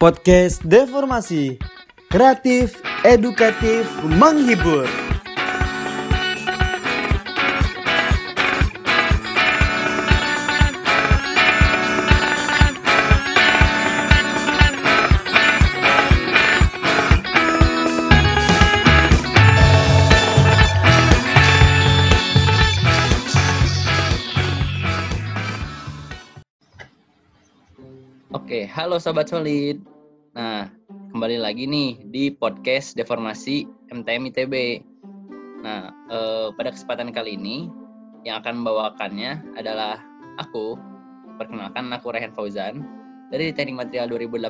Podcast Deformasi. Kreatif, edukatif, menghibur halo Sobat Solid. Nah, kembali lagi nih di podcast Deformasi MTM ITB. Nah, eh, pada kesempatan kali ini yang akan membawakannya adalah aku. Perkenalkan aku Rehan Fauzan dari Teknik Material 2018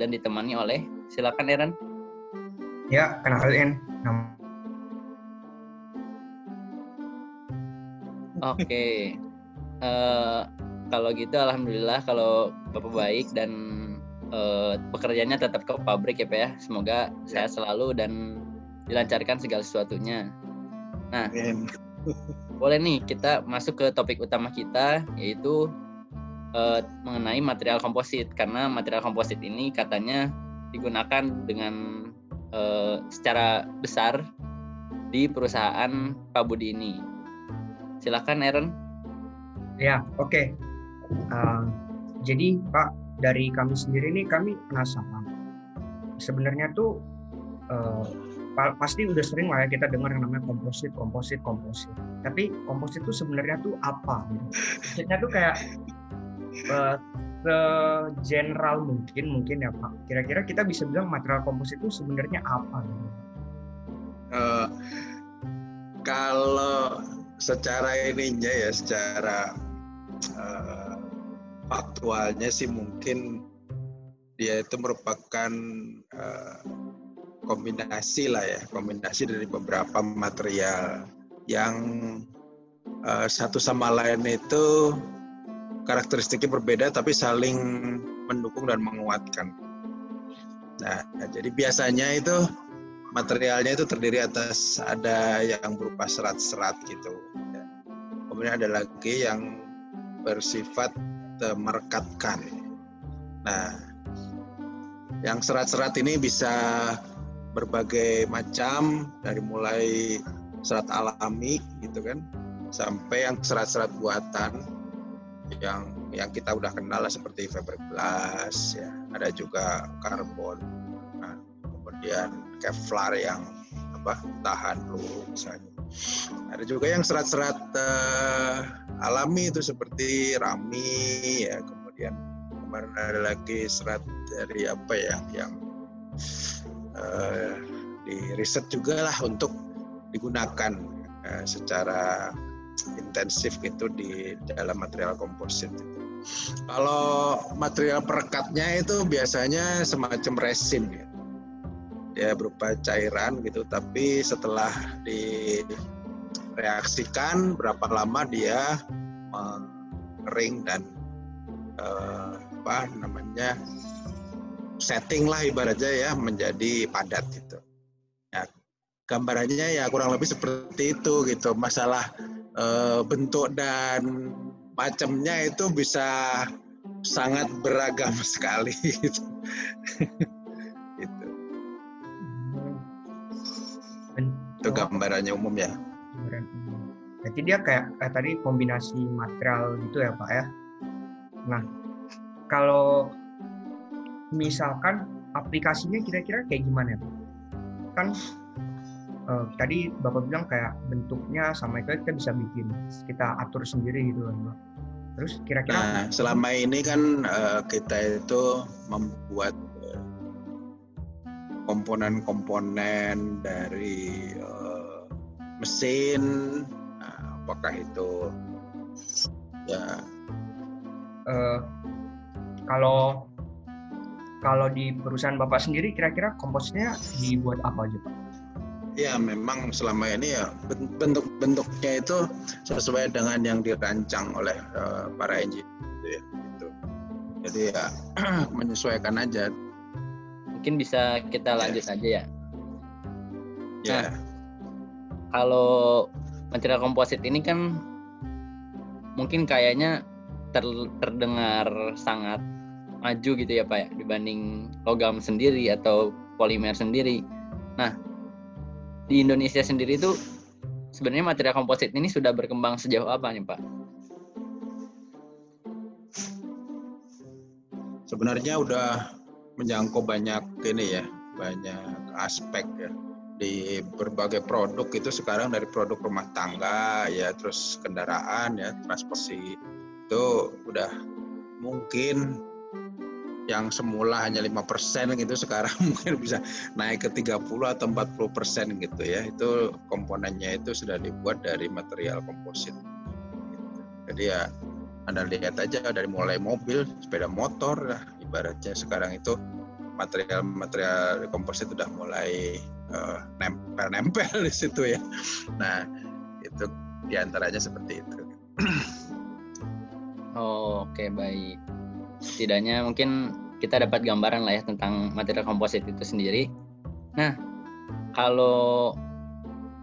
dan ditemani oleh silakan Eren. Ya, kenalin. Nama Oke. Eh, kalau gitu alhamdulillah kalau Bapak baik dan eh, pekerjaannya tetap ke pabrik ya Pak ya. Semoga sehat selalu dan dilancarkan segala sesuatunya. Nah, boleh nih kita masuk ke topik utama kita yaitu eh, mengenai material komposit karena material komposit ini katanya digunakan dengan eh, secara besar di perusahaan Pak Budi ini. Silakan Aaron. Ya, oke. Uh, jadi Pak, dari kami sendiri nih kami penasaran. Sebenarnya tuh uh, pa- pasti udah sering lah ya kita dengar yang namanya komposit, komposit, komposit. Tapi komposit tuh sebenarnya tuh apa? Maksudnya tuh kayak uh, general mungkin mungkin ya Pak. Kira-kira kita bisa bilang material komposit itu sebenarnya apa? Eh, kalau secara ininya ya secara eh, faktualnya sih mungkin dia itu merupakan eh, kombinasi lah ya kombinasi dari beberapa material yang eh, satu sama lain itu karakteristiknya berbeda tapi saling mendukung dan menguatkan. Nah, jadi biasanya itu materialnya itu terdiri atas ada yang berupa serat-serat gitu. Kemudian ada lagi yang bersifat eh, merekatkan. Nah, yang serat-serat ini bisa berbagai macam dari mulai serat alami gitu kan sampai yang serat-serat buatan yang yang kita udah kenal lah seperti fiberglass ya ada juga karbon nah, kemudian Kevlar yang apa tahan peluru misalnya. Ada juga yang serat-serat eh, alami itu seperti rami ya, kemudian kemarin ada lagi serat dari apa ya yang eh, di riset juga lah untuk digunakan eh, secara intensif gitu di dalam material komposit. Kalau material perekatnya itu biasanya semacam resin ya dia berupa cairan gitu. Tapi setelah direaksikan berapa lama dia mengering dan eh, apa namanya setting lah ibaratnya ya menjadi padat gitu. Ya gambarannya ya kurang lebih seperti itu gitu. Masalah eh, bentuk dan macamnya itu bisa sangat beragam sekali gitu. Itu gambarannya umum ya. Gambaran umum. Berarti dia kayak, kayak tadi kombinasi material gitu ya Pak ya. Nah, kalau misalkan aplikasinya kira-kira kayak gimana ya Pak? Kan eh, tadi Bapak bilang kayak bentuknya sama itu kita bisa bikin, kita atur sendiri gitu kan Pak. Terus kira-kira Nah, selama ini kan eh, kita itu membuat eh, komponen-komponen dari eh, mesin, nah, apakah itu ya eh, kalau kalau di perusahaan Bapak sendiri kira-kira kompositnya dibuat apa aja Pak? ya memang selama ini ya ben- bentuk-bentuknya itu sesuai dengan yang dirancang oleh eh, para engineer gitu ya, gitu. Jadi ya menyesuaikan aja Mungkin bisa kita lanjut aja ya. ya. Kalau material komposit ini kan mungkin kayaknya ter- terdengar sangat maju gitu ya Pak ya dibanding logam sendiri atau polimer sendiri. Nah, di Indonesia sendiri itu sebenarnya material komposit ini sudah berkembang sejauh apa nih Pak? Sebenarnya udah menjangkau banyak ini ya, banyak aspek ya. Di berbagai produk itu sekarang dari produk rumah tangga ya terus kendaraan ya transportasi itu udah mungkin yang semula hanya lima persen gitu sekarang mungkin bisa naik ke 30 atau 40 persen gitu ya. Itu komponennya itu sudah dibuat dari material komposit. Jadi ya anda lihat aja dari mulai mobil sepeda motor ibaratnya sekarang itu material-material komposit sudah mulai uh, nempel-nempel di situ ya. Nah, itu di antaranya seperti itu. oh, Oke, okay, baik. Setidaknya mungkin kita dapat gambaran lah ya tentang material komposit itu sendiri. Nah, kalau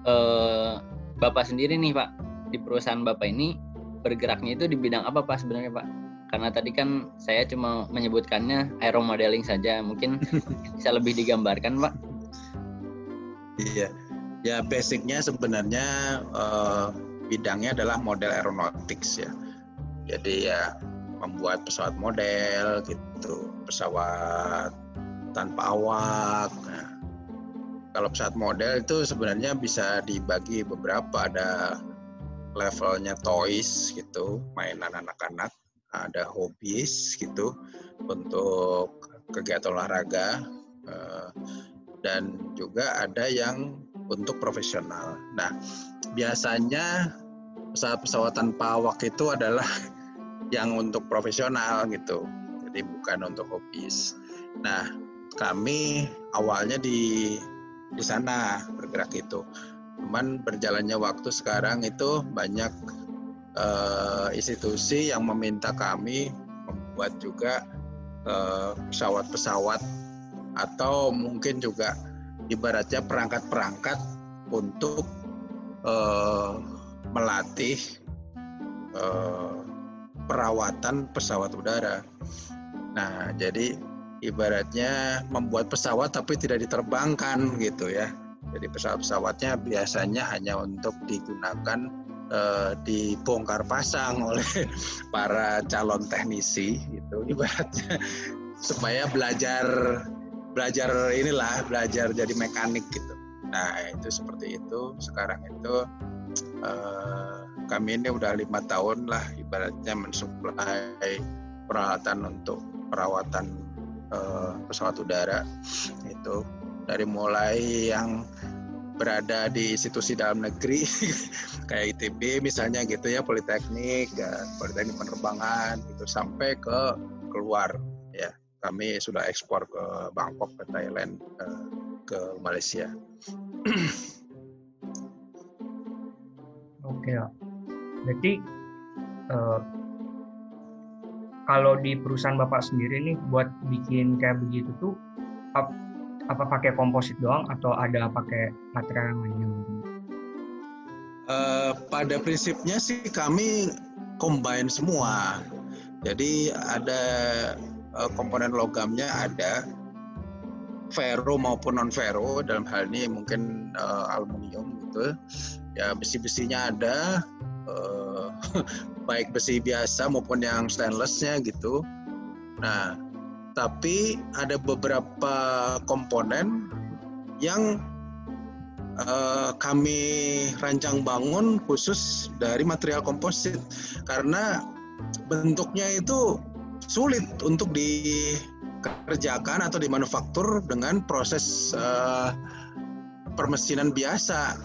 uh, Bapak sendiri nih Pak, di perusahaan Bapak ini bergeraknya itu di bidang apa Pak sebenarnya Pak? Karena tadi kan saya cuma menyebutkannya aeromodeling saja, mungkin bisa lebih digambarkan Pak. Iya, ya basicnya sebenarnya uh, bidangnya adalah model aeronautics ya. Jadi ya membuat pesawat model gitu, pesawat tanpa awak. Nah, kalau pesawat model itu sebenarnya bisa dibagi beberapa ada levelnya toys gitu, mainan anak-anak, ada hobis gitu untuk kegiatan olahraga. Uh, dan juga ada yang untuk profesional. Nah, biasanya pesawat-pesawat tanpa awak itu adalah yang untuk profesional gitu. Jadi bukan untuk hobis. Nah, kami awalnya di di sana bergerak itu. Cuman berjalannya waktu sekarang itu banyak uh, institusi yang meminta kami membuat juga eh, pesawat-pesawat uh, atau mungkin juga ibaratnya perangkat-perangkat untuk uh, melatih uh, perawatan pesawat udara. Nah, jadi ibaratnya membuat pesawat tapi tidak diterbangkan gitu ya. Jadi pesawat-pesawatnya biasanya hanya untuk digunakan uh, dibongkar pasang oleh para calon teknisi gitu. Ibaratnya supaya belajar belajar inilah belajar jadi mekanik gitu. Nah itu seperti itu. Sekarang itu uh, kami ini udah lima tahun lah ibaratnya mensuplai peralatan untuk perawatan uh, pesawat udara itu. Dari mulai yang berada di institusi dalam negeri kayak ITB misalnya gitu ya Politeknik ya, Politeknik penerbangan gitu sampai ke keluar ya kami sudah ekspor ke Bangkok, ke Thailand, eh, ke Malaysia. Oke, ya. Jadi uh, kalau di perusahaan bapak sendiri nih buat bikin kayak begitu tuh apa pakai komposit doang atau ada pakai material yang lainnya? Uh, pada prinsipnya sih kami combine semua. Jadi ada uh, komponen logamnya ada ferro maupun non ferro dalam hal ini mungkin uh, aluminium gitu ya besi-besinya ada uh, baik besi biasa maupun yang stainlessnya gitu nah tapi ada beberapa komponen yang uh, kami rancang bangun khusus dari material komposit karena bentuknya itu sulit untuk dikerjakan atau dimanufaktur dengan proses uh, permesinan biasa.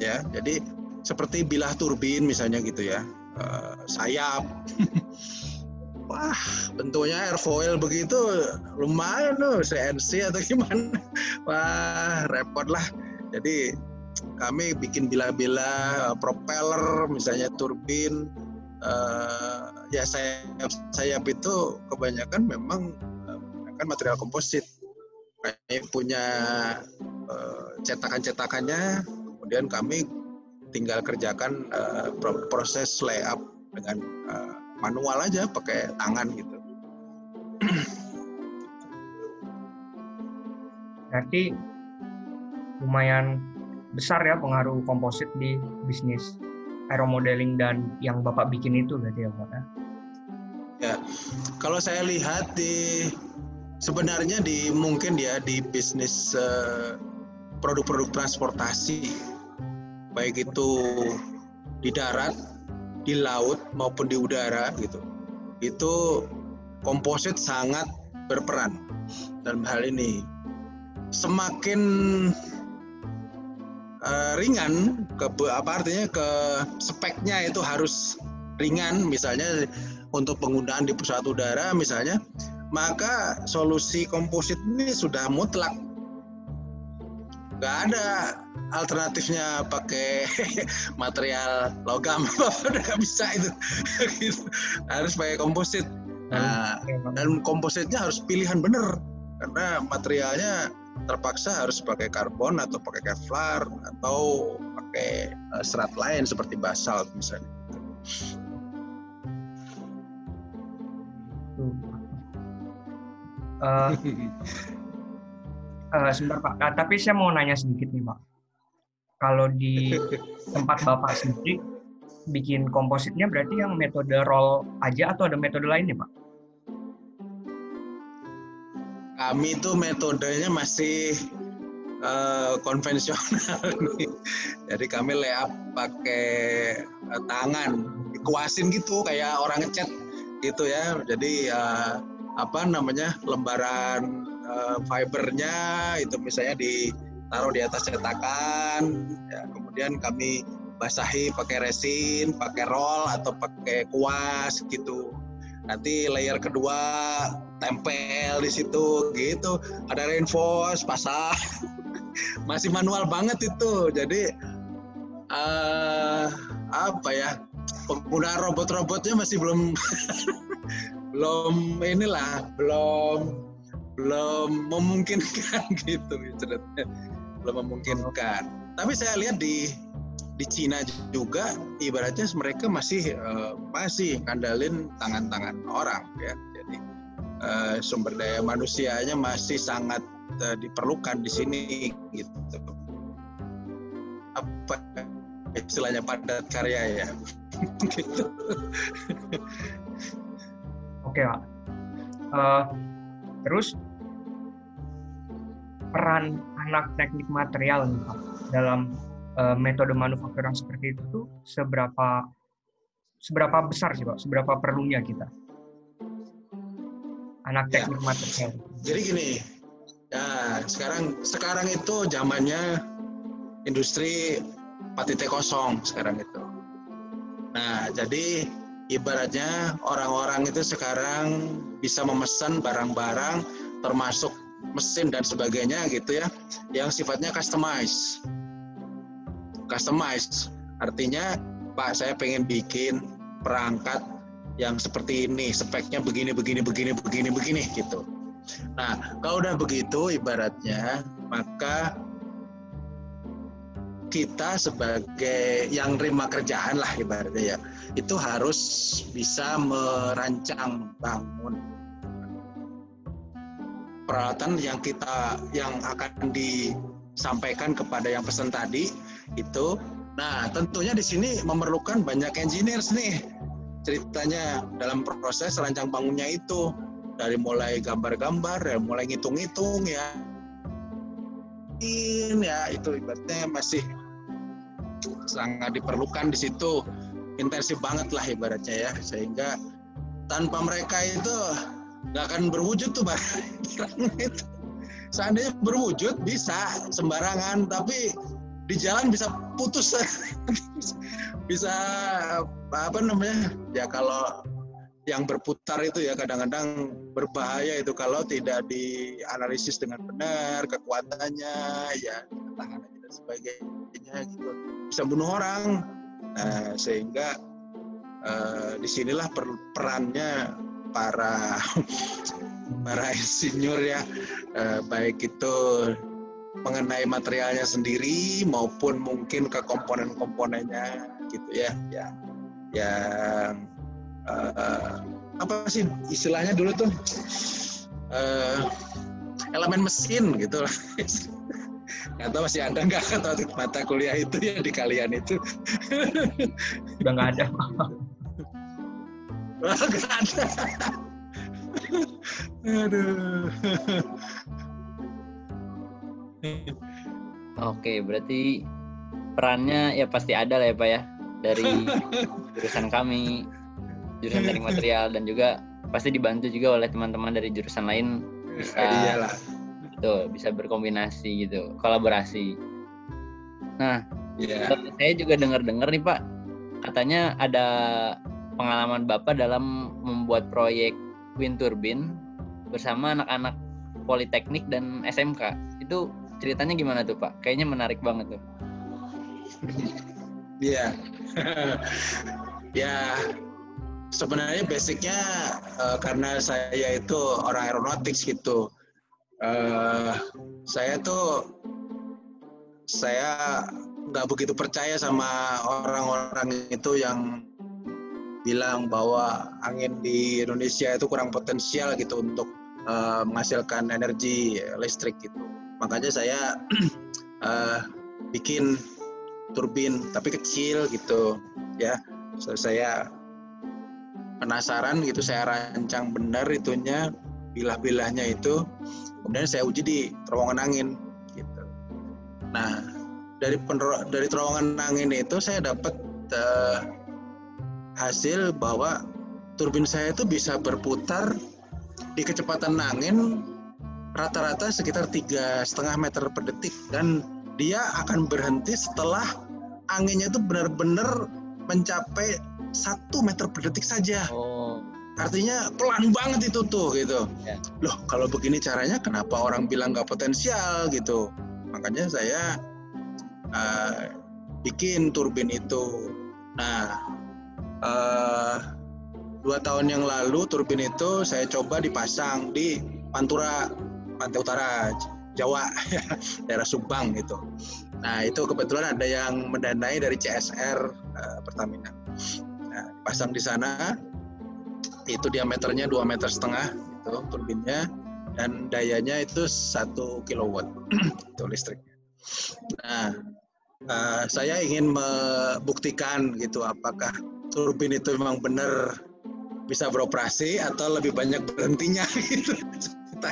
Ya, jadi seperti bilah turbin misalnya gitu ya, uh, sayap. Wah, bentuknya airfoil begitu lumayan tuh CNC atau gimana. Wah, repot lah. Jadi kami bikin bila-bila propeller misalnya turbin uh, ya sayap sayap itu kebanyakan memang uh, menggunakan material komposit. Kami punya cetakan-cetakannya, kemudian kami tinggal kerjakan uh, proses layup dengan uh, manual aja pakai tangan gitu. Berarti lumayan besar ya pengaruh komposit di bisnis aeromodeling dan yang Bapak bikin itu berarti ya Pak ya? Ya, kalau saya lihat di sebenarnya di mungkin ya di bisnis eh, produk-produk transportasi baik itu di darat, di laut maupun di udara gitu. Itu komposit sangat berperan dalam hal ini. Semakin uh, ringan ke apa artinya ke speknya itu harus ringan misalnya untuk penggunaan di pesawat udara misalnya maka solusi komposit ini sudah mutlak nggak ada alternatifnya pakai material logam. Udah nggak bisa itu. Gitu. harus pakai komposit. Nah, dan kompositnya harus pilihan bener. Karena materialnya terpaksa harus pakai karbon atau pakai kevlar atau pakai uh, serat lain seperti basalt misalnya. Uh, uh, sebentar Pak, uh, tapi saya mau nanya sedikit nih Pak. Kalau di tempat Bapak sendiri bikin kompositnya berarti yang metode roll aja atau ada metode lainnya Pak? Kami itu metodenya masih uh, konvensional nih. Jadi kami layup pakai uh, tangan, dikuasin gitu kayak orang ngecat gitu ya. Jadi uh, apa namanya lembaran uh, fibernya itu misalnya ditaruh di atas cetakan, ya, kemudian kami basahi pakai resin, pakai roll atau pakai kuas gitu. Nanti layer kedua tempel di situ gitu. Ada reinforce, pasang. Masih manual banget itu. Jadi uh, apa ya? Penggunaan robot-robotnya masih belum belum inilah, belum belum memungkinkan gitu belum memungkinkan. Tapi saya lihat di di Cina juga ibaratnya mereka masih uh, masih ngandalin tangan-tangan orang ya. Jadi uh, sumber daya manusianya masih sangat uh, diperlukan di sini gitu. Apa istilahnya padat karya ya. gitu. Oke, Pak. Uh, terus peran anak teknik material nih, Pak, dalam uh, metode manufaktur yang seperti itu tuh seberapa seberapa besar sih pak? Seberapa perlunya kita anak ya. teknik ya. material? Jadi gini, ya sekarang sekarang itu zamannya industri 4.0 sekarang itu. Nah, jadi ibaratnya orang-orang itu sekarang bisa memesan barang-barang termasuk mesin dan sebagainya gitu ya yang sifatnya customize customize. Artinya, Pak, saya pengen bikin perangkat yang seperti ini, speknya begini, begini, begini, begini, begini, gitu. Nah, kalau udah begitu, ibaratnya, maka kita sebagai yang terima kerjaan lah ibaratnya ya, itu harus bisa merancang bangun peralatan yang kita yang akan di sampaikan kepada yang pesan tadi itu. Nah, tentunya di sini memerlukan banyak engineers nih ceritanya dalam proses rancang bangunnya itu dari mulai gambar-gambar, dari mulai ngitung-ngitung ya. Ya itu ibaratnya masih sangat diperlukan di situ. Intensif banget lah ibaratnya ya. Sehingga tanpa mereka itu nggak akan berwujud tuh itu. Seandainya berwujud bisa sembarangan tapi di jalan bisa putus. Bisa apa namanya? Ya kalau yang berputar itu ya kadang-kadang berbahaya itu kalau tidak dianalisis dengan benar kekuatannya ya tangan dan sebagainya gitu. Bisa bunuh orang. Nah, sehingga uh, di sinilah per perannya para para insinyur ya. Eh, baik itu mengenai materialnya sendiri maupun mungkin ke komponen-komponennya gitu ya. Ya yang uh, apa sih istilahnya dulu tuh? Uh, elemen mesin gitu lah. Gak tahu masih ada nggak atau mata kuliah itu ya di kalian itu? Udah nggak ada. Nggak ada. Aduh. Oke, berarti perannya ya pasti ada lah ya Pak ya dari jurusan kami, jurusan teknik material dan juga pasti dibantu juga oleh teman-teman dari jurusan lain bisa Iyalah. Tuh bisa berkombinasi gitu, kolaborasi. Nah, Iya. saya juga dengar-dengar nih Pak, katanya ada pengalaman Bapak dalam membuat proyek wind turbine bersama anak-anak Politeknik dan SMK. Itu ceritanya gimana tuh Pak? Kayaknya menarik banget tuh. Iya. ya sebenarnya basicnya eh, karena saya itu orang aeronautik gitu. Eh, saya tuh saya nggak begitu percaya sama orang-orang itu yang bilang bahwa angin di Indonesia itu kurang potensial gitu untuk eh, menghasilkan energi listrik gitu. Makanya saya eh, bikin turbin tapi kecil gitu ya so, saya penasaran gitu saya rancang benar itunya bilah-bilahnya itu kemudian saya uji di terowongan angin gitu nah dari penero- dari terowongan angin itu saya dapat eh, hasil bahwa turbin saya itu bisa berputar di kecepatan angin rata-rata sekitar tiga setengah meter per detik dan dia akan berhenti setelah anginnya itu benar-benar mencapai satu meter per detik saja. Oh, Artinya pelan banget itu tuh gitu. Ya. Loh kalau begini caranya kenapa orang bilang nggak potensial gitu? Makanya saya uh, bikin turbin itu. Nah uh, dua tahun yang lalu turbin itu saya coba dipasang di Pantura, Pantai Utara, Jawa, daerah Subang gitu. Nah itu kebetulan ada yang mendanai dari CSR uh, Pertamina. Nah, pasang di sana itu diameternya dua meter setengah itu turbinnya dan dayanya itu satu kilowatt itu listriknya. Nah uh, saya ingin membuktikan gitu apakah turbin itu memang benar bisa beroperasi atau lebih banyak berhentinya gitu.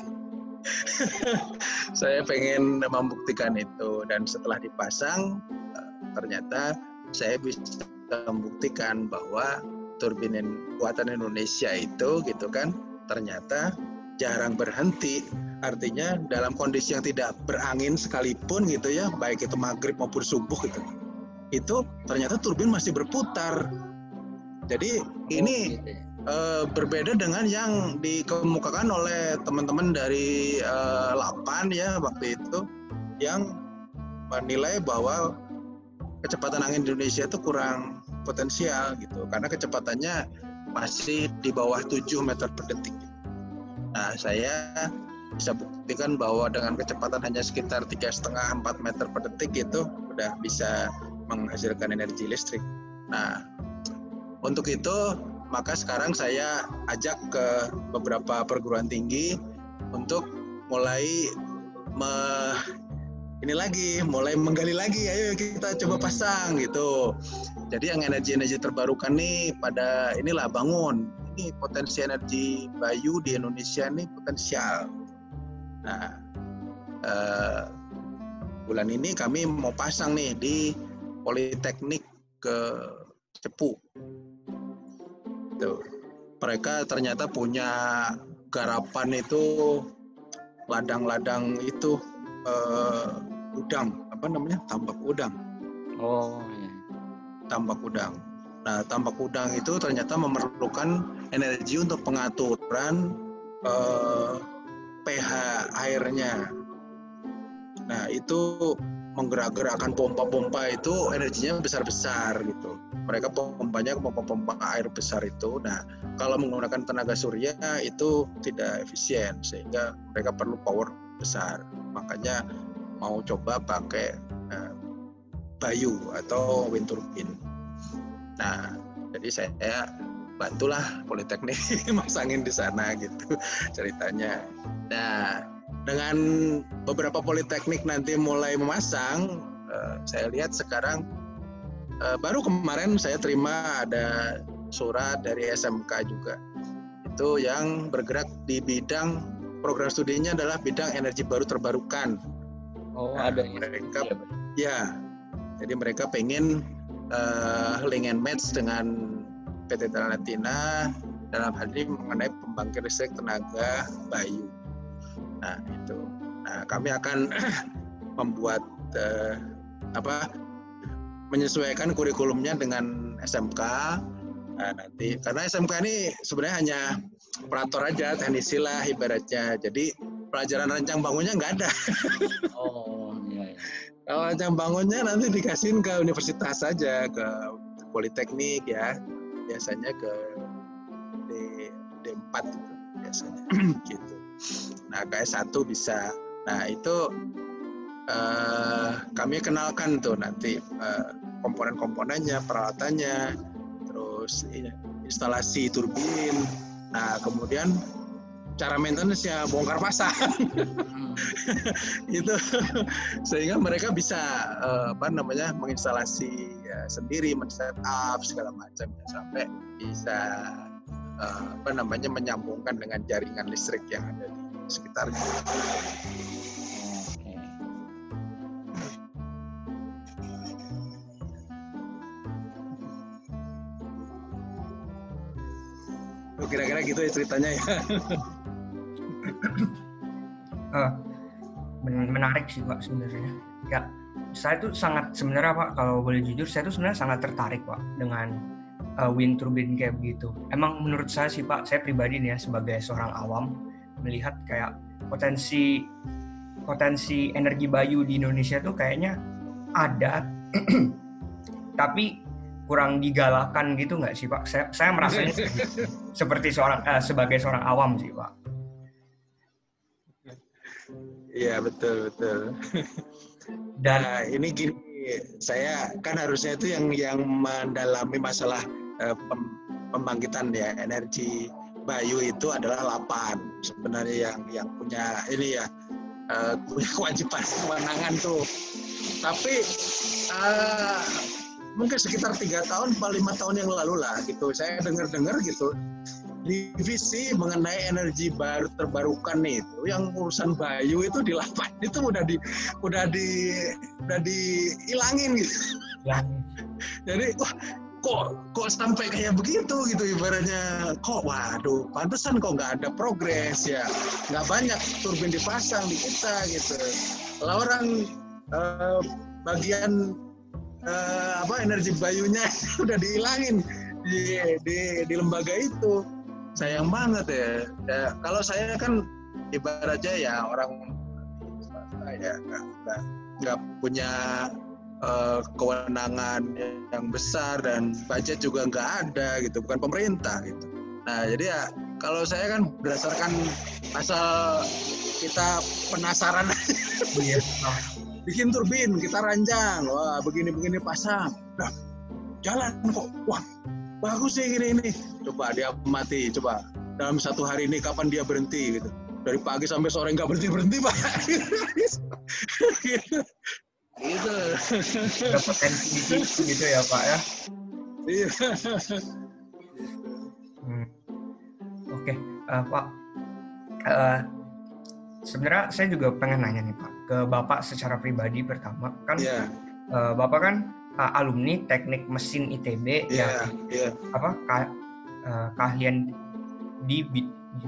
saya pengen membuktikan itu dan setelah dipasang eh, ternyata saya bisa membuktikan bahwa turbin buatan Indonesia itu gitu kan ternyata jarang berhenti. Artinya dalam kondisi yang tidak berangin sekalipun gitu ya baik itu maghrib maupun subuh gitu. Itu ternyata turbin masih berputar. Jadi ini eh, berbeda dengan yang dikemukakan oleh teman-teman dari eh, Lapan ya waktu itu yang menilai bahwa kecepatan angin di Indonesia itu kurang potensial gitu karena kecepatannya masih di bawah 7 meter per detik. Nah saya bisa buktikan bahwa dengan kecepatan hanya sekitar tiga setengah 4 meter per detik itu udah bisa menghasilkan energi listrik. Nah untuk itu maka sekarang saya ajak ke beberapa perguruan tinggi untuk mulai ini lagi mulai menggali lagi. Ayo kita coba pasang gitu. Jadi yang energi-energi terbarukan nih pada inilah bangun. Ini potensi energi bayu di Indonesia ini potensial. Nah eh, bulan ini kami mau pasang nih di Politeknik ke Cepu. Tuh. mereka ternyata punya garapan itu ladang-ladang itu eh, udang apa namanya tambak udang Oh, iya. tambak udang. Nah, tambak udang itu ternyata memerlukan energi untuk pengaturan eh, pH airnya. Nah, itu menggerak-gerakkan pompa-pompa itu energinya besar-besar gitu. Mereka pompanya pompa-pompa air besar itu. Nah, kalau menggunakan tenaga surya itu tidak efisien sehingga mereka perlu power besar. Makanya mau coba pakai eh, Bayu atau wind turbine. Nah, jadi saya bantulah politeknik masangin di sana gitu ceritanya. Nah dengan beberapa politeknik nanti mulai memasang, uh, saya lihat sekarang uh, baru kemarin saya terima ada surat dari SMK juga itu yang bergerak di bidang program studinya adalah bidang energi baru terbarukan. Oh nah, ada. Mereka ya, ya jadi mereka pengen uh, link and match dengan PT Latina dalam hal ini mengenai pembangkit listrik tenaga bayu. Nah itu. Nah kami akan membuat uh, apa menyesuaikan kurikulumnya dengan SMK. Nah, nanti karena SMK ini sebenarnya hanya operator aja, teknisi lah ibaratnya. Jadi pelajaran rancang bangunnya nggak ada. Oh iya. iya. Kalau rancang bangunnya nanti dikasihin ke universitas saja, ke politeknik ya biasanya ke D D4 gitu biasanya gitu. Nah, KS1 bisa. Nah, itu uh, kami kenalkan tuh nanti uh, komponen-komponennya, peralatannya, terus instalasi turbin. Nah, kemudian cara maintenance ya bongkar pasang hmm. itu sehingga mereka bisa uh, apa namanya menginstalasi ya, sendiri men up segala macam ya, sampai bisa uh, apa namanya menyambungkan dengan jaringan listrik yang ada di sekitarnya. Oh, kira-kira gitu ya ceritanya ya. uh, menarik sih pak sebenarnya. Ya saya tuh sangat sebenarnya pak kalau boleh jujur saya tuh sebenarnya sangat tertarik pak dengan uh, wind turbine kayak begitu emang menurut saya sih pak saya pribadi nih ya sebagai seorang awam melihat kayak potensi potensi energi bayu di Indonesia tuh kayaknya ada tapi kurang digalakan gitu nggak sih pak? Saya saya merasa seperti seorang uh, sebagai seorang awam sih pak Iya betul betul. Dan nah, ini gini, saya kan harusnya itu yang yang mendalami masalah pem, pembangkitan ya energi Bayu itu adalah lapan sebenarnya yang yang punya ini ya uh, punya kewajiban kewenangan tuh. Tapi uh, mungkin sekitar tiga tahun, empat lima tahun yang lalu lah gitu. Saya dengar-dengar gitu divisi mengenai energi baru terbarukan itu yang urusan bayu itu di lapan itu udah di udah di udah dihilangin gitu. Ya. Jadi wah kok kok sampai kayak begitu gitu ibaratnya kok waduh pantesan kok nggak ada progres ya nggak banyak turbin dipasang di kita gitu kalau orang eh, bagian eh, apa energi bayunya udah dihilangin di, di di lembaga itu sayang banget ya. ya kalau saya kan ibaratnya ya orang swasta ya nggak nggak punya uh, kewenangan yang besar dan budget juga nggak ada gitu bukan pemerintah gitu nah jadi ya kalau saya kan berdasarkan asal kita penasaran iya. bikin turbin kita ranjang wah begini begini pasang nah jalan kok wah bagus sih gini ini. Coba dia mati coba. Dalam satu hari ini kapan dia berhenti gitu. Dari pagi sampai sore nggak berhenti berhenti pak. Gitu. Gitu potensi gitu ya pak ya? Iya. Hmm. oke okay. uh, eh, pak. Uh, sebenarnya saya juga pengen nanya nih pak ke bapak secara pribadi pertama. Kan yeah. uh, bapak kan uh, alumni teknik mesin ITB yeah, yang yeah. apa ka, uh, keahlian di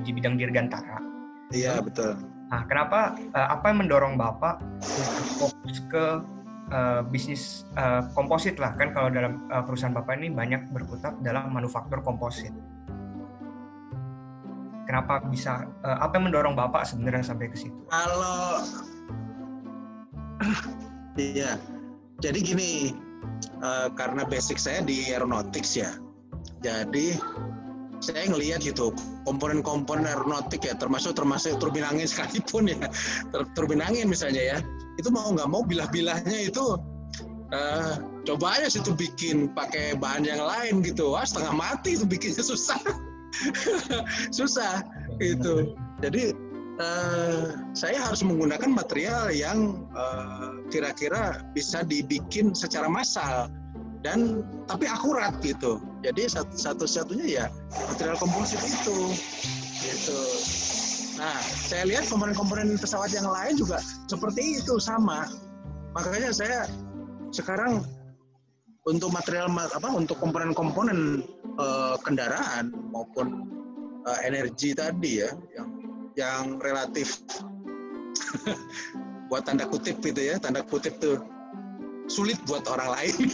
di bidang dirgantara. Iya yeah, betul. Nah, kenapa uh, apa yang mendorong bapak fokus ke uh, bisnis uh, komposit lah kan kalau dalam uh, perusahaan bapak ini banyak berkutat dalam manufaktur komposit. Kenapa bisa uh, apa yang mendorong bapak sebenarnya sampai ke situ? Kalau iya, jadi gini uh, karena basic saya di aeronautics ya. Jadi saya ngelihat gitu komponen-komponen aeronautik ya termasuk termasuk turbin angin sekalipun ya. Turbin angin misalnya ya. Itu mau nggak mau bilah-bilahnya itu uh, coba aja situ bikin pakai bahan yang lain gitu. Wah setengah mati itu bikinnya susah. Susah itu jadi uh, saya harus menggunakan material yang uh, kira-kira bisa dibikin secara massal dan tapi akurat gitu. Jadi satu-satunya ya material komposit itu gitu. Nah saya lihat komponen-komponen pesawat yang lain juga seperti itu sama. Makanya saya sekarang untuk material apa untuk komponen-komponen uh, kendaraan maupun uh, energi tadi ya yang yang relatif buat tanda kutip gitu ya tanda kutip tuh sulit buat orang lain.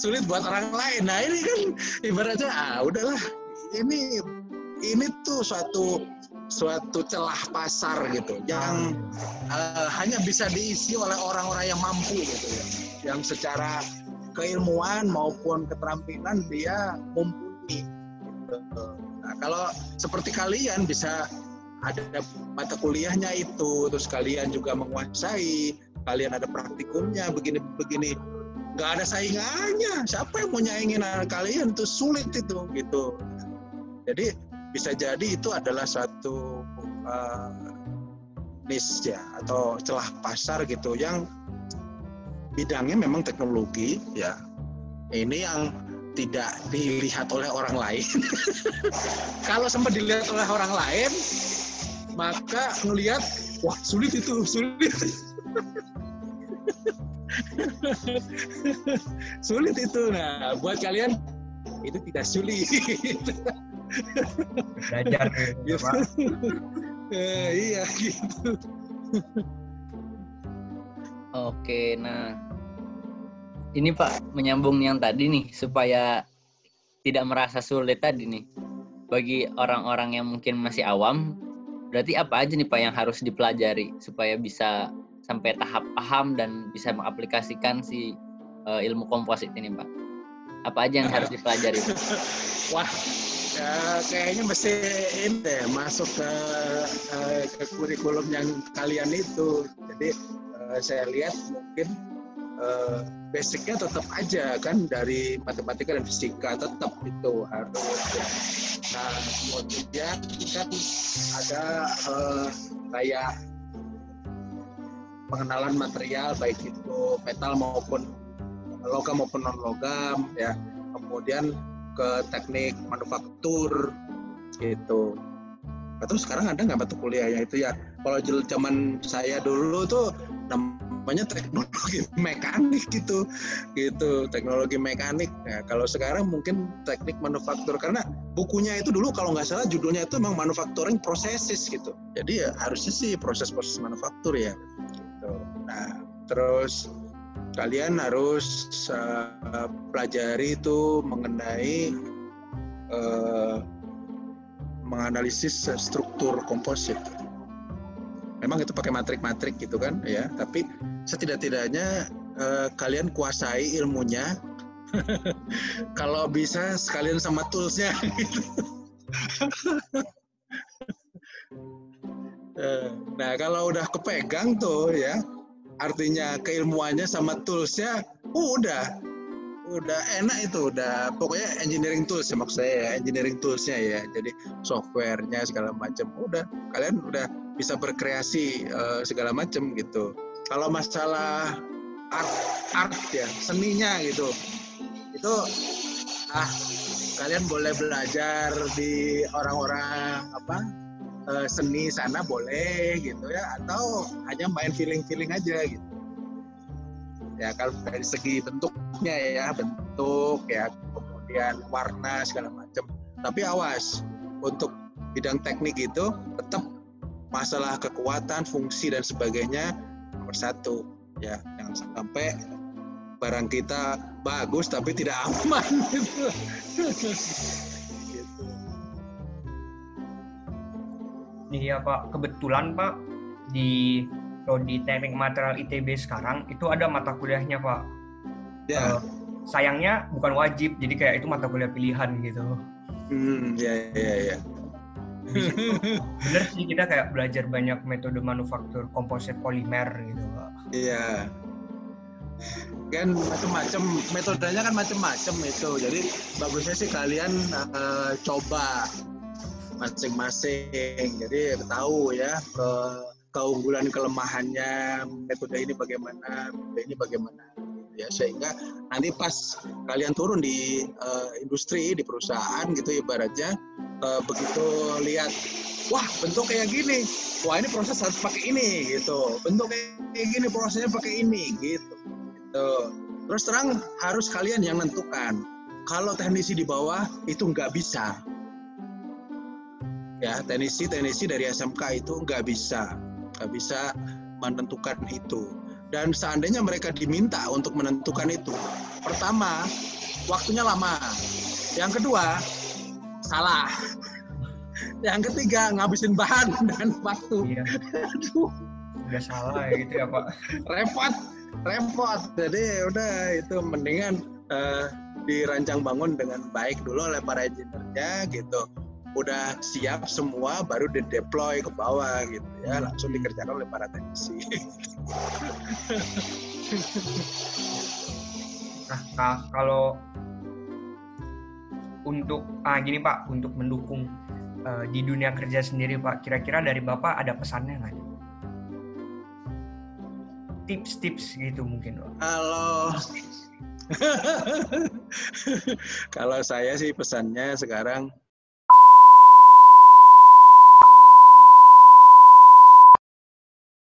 Sulit buat orang lain. Nah ini kan ibaratnya ah udahlah. Ini ini tuh suatu suatu celah pasar gitu yang uh, hanya bisa diisi oleh orang-orang yang mampu gitu ya. Yang secara keilmuan maupun keterampilan dia mumpuni. Nah, kalau seperti kalian bisa ada mata kuliahnya itu, terus kalian juga menguasai, kalian ada praktikumnya, begini-begini, nggak ada saingannya. Siapa yang mau nyaingin kalian itu sulit itu, gitu. Jadi bisa jadi itu adalah satu uh, niche ya atau celah pasar gitu yang bidangnya memang teknologi ya ini yang tidak dilihat oleh orang lain. Kalau sempat dilihat oleh orang lain maka ngelihat wah sulit itu sulit. Sulit itu. Nah buat kalian itu tidak sulit. Belajar ya, Pak. eh, iya gitu. Oke, nah ini Pak menyambung yang tadi nih supaya tidak merasa sulit tadi nih. Bagi orang-orang yang mungkin masih awam berarti apa aja nih Pak yang harus dipelajari supaya bisa sampai tahap paham dan bisa mengaplikasikan si uh, ilmu komposit ini Pak? Apa aja yang harus dipelajari Pak? Wah ya, kayaknya mesti ini deh masuk ke, uh, ke kurikulum yang kalian itu. Jadi uh, saya lihat mungkin uh, basicnya tetap aja kan dari matematika dan fisika tetap itu harus ya. Nah kemudian kan ada uh, kayak pengenalan material baik itu metal maupun logam maupun non logam ya. Kemudian ke teknik manufaktur gitu. Nah, terus sekarang ada nggak mata kuliah ya itu ya? Kalau zaman saya dulu tuh namanya teknologi mekanik gitu. Gitu teknologi mekanik. Nah, kalau sekarang mungkin teknik manufaktur karena bukunya itu dulu kalau nggak salah judulnya itu memang manufacturing processes gitu. Jadi ya harusnya sih proses-proses manufaktur ya. Gitu. nah terus kalian harus uh, pelajari itu mengenai uh, menganalisis struktur komposit memang itu pakai matrik-matrik gitu kan ya. Tapi setidak-tidaknya uh, kalian kuasai ilmunya. Kalau bisa sekalian sama toolsnya. Eh, nah kalau udah kepegang tuh ya artinya keilmuannya sama toolsnya uh, udah. Udah enak itu udah. Pokoknya engineering tools ya maksud saya ya engineering toolsnya ya. Jadi softwarenya segala macam udah. Kalian udah bisa berkreasi uh, segala macam gitu. Kalau masalah art art ya seninya gitu itu ah kalian boleh belajar di orang-orang apa uh, seni sana boleh gitu ya atau hanya main feeling-feeling aja gitu. Ya kalau dari segi bentuknya ya bentuk ya kemudian warna segala macam. Tapi awas untuk bidang teknik itu tetap masalah kekuatan, fungsi dan sebagainya nomor satu ya jangan sampai barang kita bagus tapi tidak aman gitu. gitu. Iya Pak, kebetulan Pak di prodi teknik material ITB sekarang itu ada mata kuliahnya Pak. Ya. Uh, sayangnya bukan wajib, jadi kayak itu mata kuliah pilihan gitu. Hmm, ya ya ya bener sih kita kayak belajar banyak metode manufaktur komposit polimer gitu iya. Kan macam-macam metodenya kan macam-macam itu. Jadi bagusnya sih kalian uh, coba masing-masing. Jadi tahu ya ke keunggulan kelemahannya metode ini bagaimana metode ini bagaimana ya. Sehingga nanti pas kalian turun di uh, industri di perusahaan gitu ibaratnya uh, begitu lihat wah bentuk kayak gini. Wah ini proses harus pakai ini gitu. Bentuk kayak gini prosesnya pakai ini gitu. Gitu. Terus terang harus kalian yang nentukan. Kalau teknisi di bawah itu nggak bisa. Ya teknisi teknisi dari SMK itu nggak bisa. Nggak bisa menentukan itu dan seandainya mereka diminta untuk menentukan itu pertama waktunya lama. Yang kedua salah. Yang ketiga ngabisin bahan dan waktu. Iya. aduh. Udah salah ya gitu ya pak. Repot repot. Jadi udah itu mendingan uh, dirancang bangun dengan baik dulu oleh para engineer-nya gitu udah siap semua baru di deploy ke bawah gitu ya. Langsung dikerjakan oleh para teknisi. Nah, nah kalau untuk ah gini pak untuk mendukung uh, di dunia kerja sendiri pak kira-kira dari bapak ada pesannya nggak? Tips-tips gitu mungkin pak. Kalau kalau saya sih pesannya sekarang